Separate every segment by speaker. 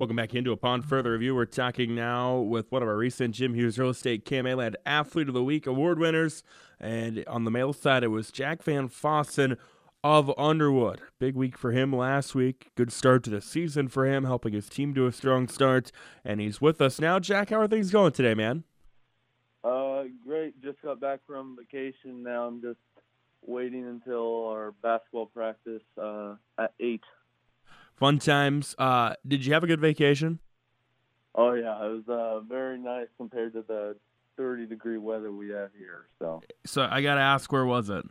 Speaker 1: Welcome back into Upon Further Review. We're talking now with one of our recent Jim Hughes Real Estate KMA Athlete of the Week award winners. And on the male side, it was Jack VanFossan of Underwood. Big week for him last week. Good start to the season for him, helping his team to a strong start. And he's with us now. Jack, how are things going today, man?
Speaker 2: Uh, great. Just got back from vacation. Now I'm just waiting until our basketball practice uh, at eight.
Speaker 1: Fun times. Uh, did you have a good vacation?
Speaker 2: Oh yeah, it was uh, very nice compared to the 30 degree weather we have here. So.
Speaker 1: So I gotta ask, where was it?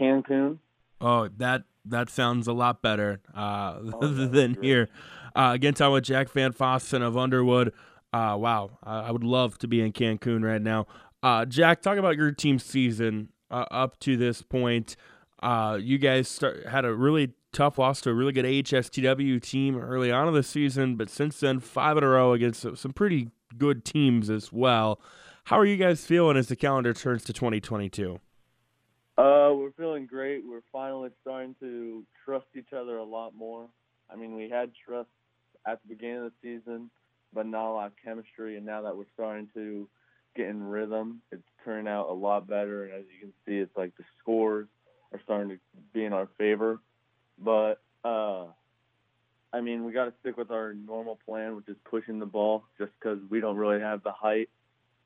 Speaker 2: Cancun.
Speaker 1: Oh, that that sounds a lot better uh,
Speaker 2: Oh,
Speaker 1: than here. Uh, again, talking with Jack VanFossan of Underwood. Uh, wow, I, I would love to be in Cancun right now. Uh, Jack, talk about your team season uh, up to this point. Uh, you guys start, had a really tough loss to a really good HSTW team early on in the season, but since then, five in a row against some pretty good teams as well. How are you guys feeling as the calendar turns to 2022?
Speaker 2: Uh, we're feeling great. We're finally starting to trust each other a lot more. I mean, we had trust at the beginning of the season, but not a lot of chemistry. And now that we're starting to get in rhythm, it's turning out a lot better. And as you can see, it's like the scores are starting to be in our favor. But uh, I mean, we got to stick with our normal plan, which is pushing the ball, just because we don't really have the height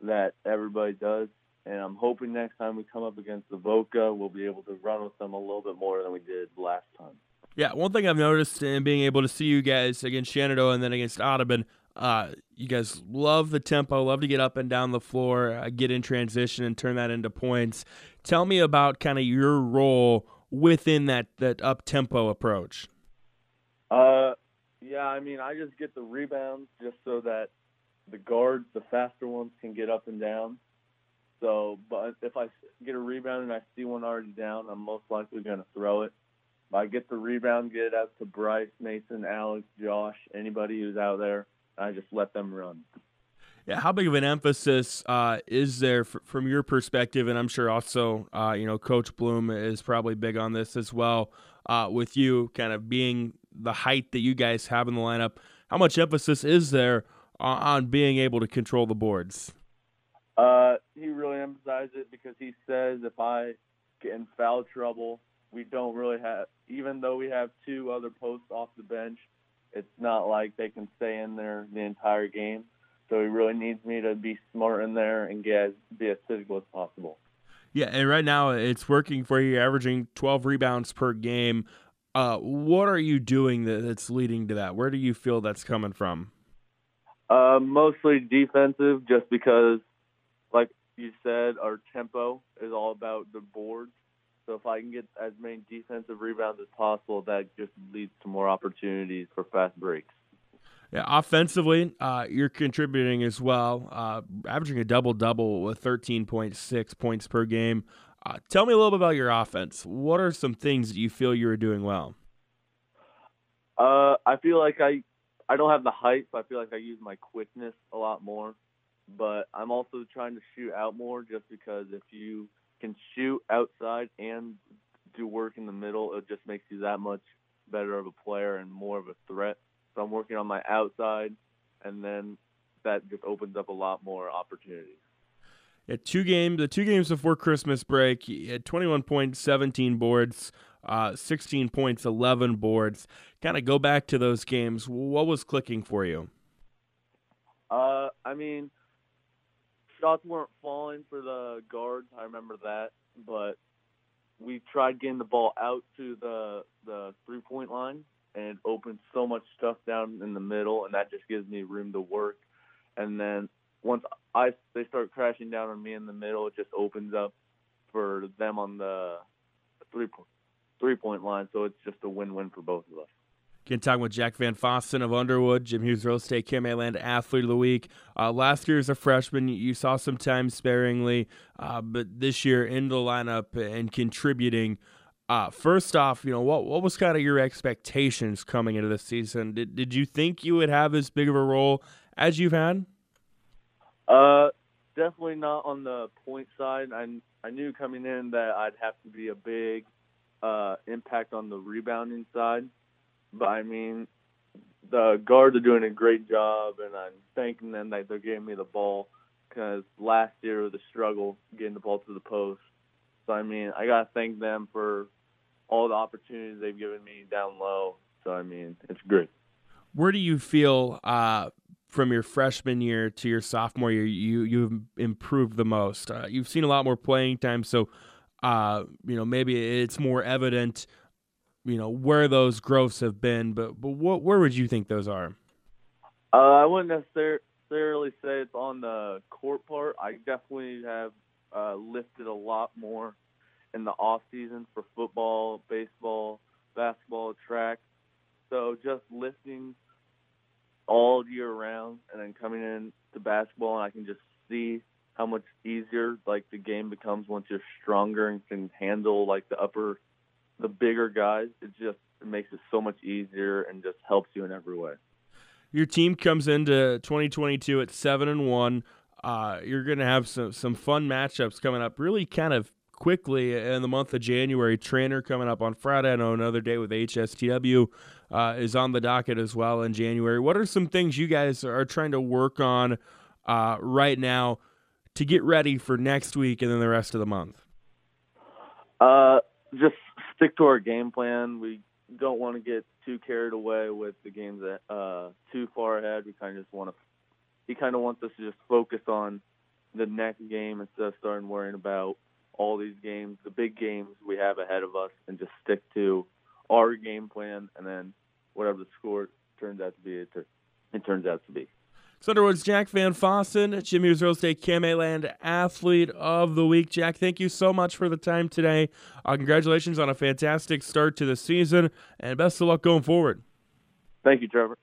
Speaker 2: that everybody does. And I'm hoping next time we come up against the Voca, we'll be able to run with them a little bit more than we did last time.
Speaker 1: Yeah, one thing I've noticed in being able to see you guys against Shenandoah and then against Audubon, uh, you guys love the tempo, love to get up and down the floor, uh, get in transition, and turn that into points. Tell me about kind of your role within that that up tempo approach.
Speaker 2: Uh, yeah, I mean, I just get the rebounds just so that the guards, the faster ones, can get up and down. So, but if I get a rebound and I see one already down, I'm most likely going to throw it. If I get the rebound, get it out to Bryce, Mason, Alex, Josh, anybody who's out there, I just let them run.
Speaker 1: Yeah, how big of an emphasis uh, is there f- from your perspective? And I'm sure also, uh, you know, Coach Bloom is probably big on this as well. Uh, with you kind of being the height that you guys have in the lineup, how much emphasis is there on, on being able to control the boards?
Speaker 2: Uh, he really emphasized it because he says if I get in foul trouble, we don't really have, even though we have two other posts off the bench, it's not like they can stay in there the entire game. So he really needs me to be smart in there and get be as physical as possible.
Speaker 1: Yeah, and right now it's working for you, averaging 12 rebounds per game. Uh, what are you doing that's leading to that? Where do you feel that's coming from?
Speaker 2: Uh, mostly defensive, just because, like you said, our tempo is all about the boards. So if I can get as many defensive rebounds as possible, that just leads to more opportunities for fast breaks.
Speaker 1: Yeah, offensively, uh, you're contributing as well, uh, averaging a double double with 13.6 points per game. Uh, tell me a little bit about your offense. What are some things that you feel you are doing well?
Speaker 2: Uh, I feel like I I don't have the height, so I feel like I use my quickness a lot more. But I'm also trying to shoot out more, just because if you can shoot outside and do work in the middle, it just makes you that much better of a player and more of a threat. So I'm working on my outside, and then that just opens up a lot more opportunities.
Speaker 1: Yeah, two games, the two games before Christmas break, he had 21 points, 17 boards, uh, 16 points, 11 boards. Kind of go back to those games. What was clicking for you?
Speaker 2: Uh, I mean, shots weren't falling for the guards. I remember that, but we tried getting the ball out to the the three point line and it opened so much stuff down in the middle, and that just gives me room to work. And then once I they start crashing down on me in the middle, it just opens up for them on the three point three point line. So it's just a win win for both of us.
Speaker 1: Again, talking with Jack VanFossan of Underwood, Jim Hughes Real Estate, KMA Land Athlete of the Week. Uh, last year as a freshman, you saw some time sparingly, uh, but this year in the lineup and contributing. Uh, first off, you know what what was kind of your expectations coming into this season? Did did you think you would have as big of a role as you've had?
Speaker 2: Uh, definitely not on the point side. I I knew coming in that I'd have to be a big uh, impact on the rebounding side, but I mean, the guards are doing a great job, and I'm thanking them that they're giving me the ball because last year was a struggle getting the ball to the post. So I mean, I gotta thank them for all the opportunities they've given me down low. So I mean, it's great.
Speaker 1: Where do you feel uh, from your freshman year to your sophomore year you you've improved the most? Uh, you've seen a lot more playing time, so uh, you know maybe it's more evident you know where those growths have been, but but what where would you think those are?
Speaker 2: Uh, I wouldn't necessarily say it's on the court part. I definitely have uh, lifted a lot more in the off season for football, baseball, basketball, track. So just lifting all year round, and then coming in to basketball, and I can just see how much easier like the game becomes once you're stronger and can handle like the upper the bigger guys, it just it makes it so much easier and just helps you in every way.
Speaker 1: Your team comes into 2022 at seven and one. Uh, you're going to have some some fun matchups coming up. Really, kind of quickly in the month of January. Treynor coming up on Friday. I know another day with HSTW uh, is on the docket as well in January. What are some things you guys are trying to work on uh, right now to get ready for next week and then the rest of the month?
Speaker 2: Uh, just stick to our game plan. We don't want to get too carried away with the games that uh, too far ahead. We kind of just want to. He kind of wants us to just focus on the next game instead of starting worrying about all these games, the big games we have ahead of us, and just stick to our game plan, and then whatever the score turns out to be, it, it turns out to be.
Speaker 1: So, in words, Jack VanFossan, Jimmy Real Estate Land Athlete of the Week. Jack, thank you so much for the time today. Uh, congratulations on a fantastic start to the season, and best of luck going forward.
Speaker 2: Thank you, Trevor.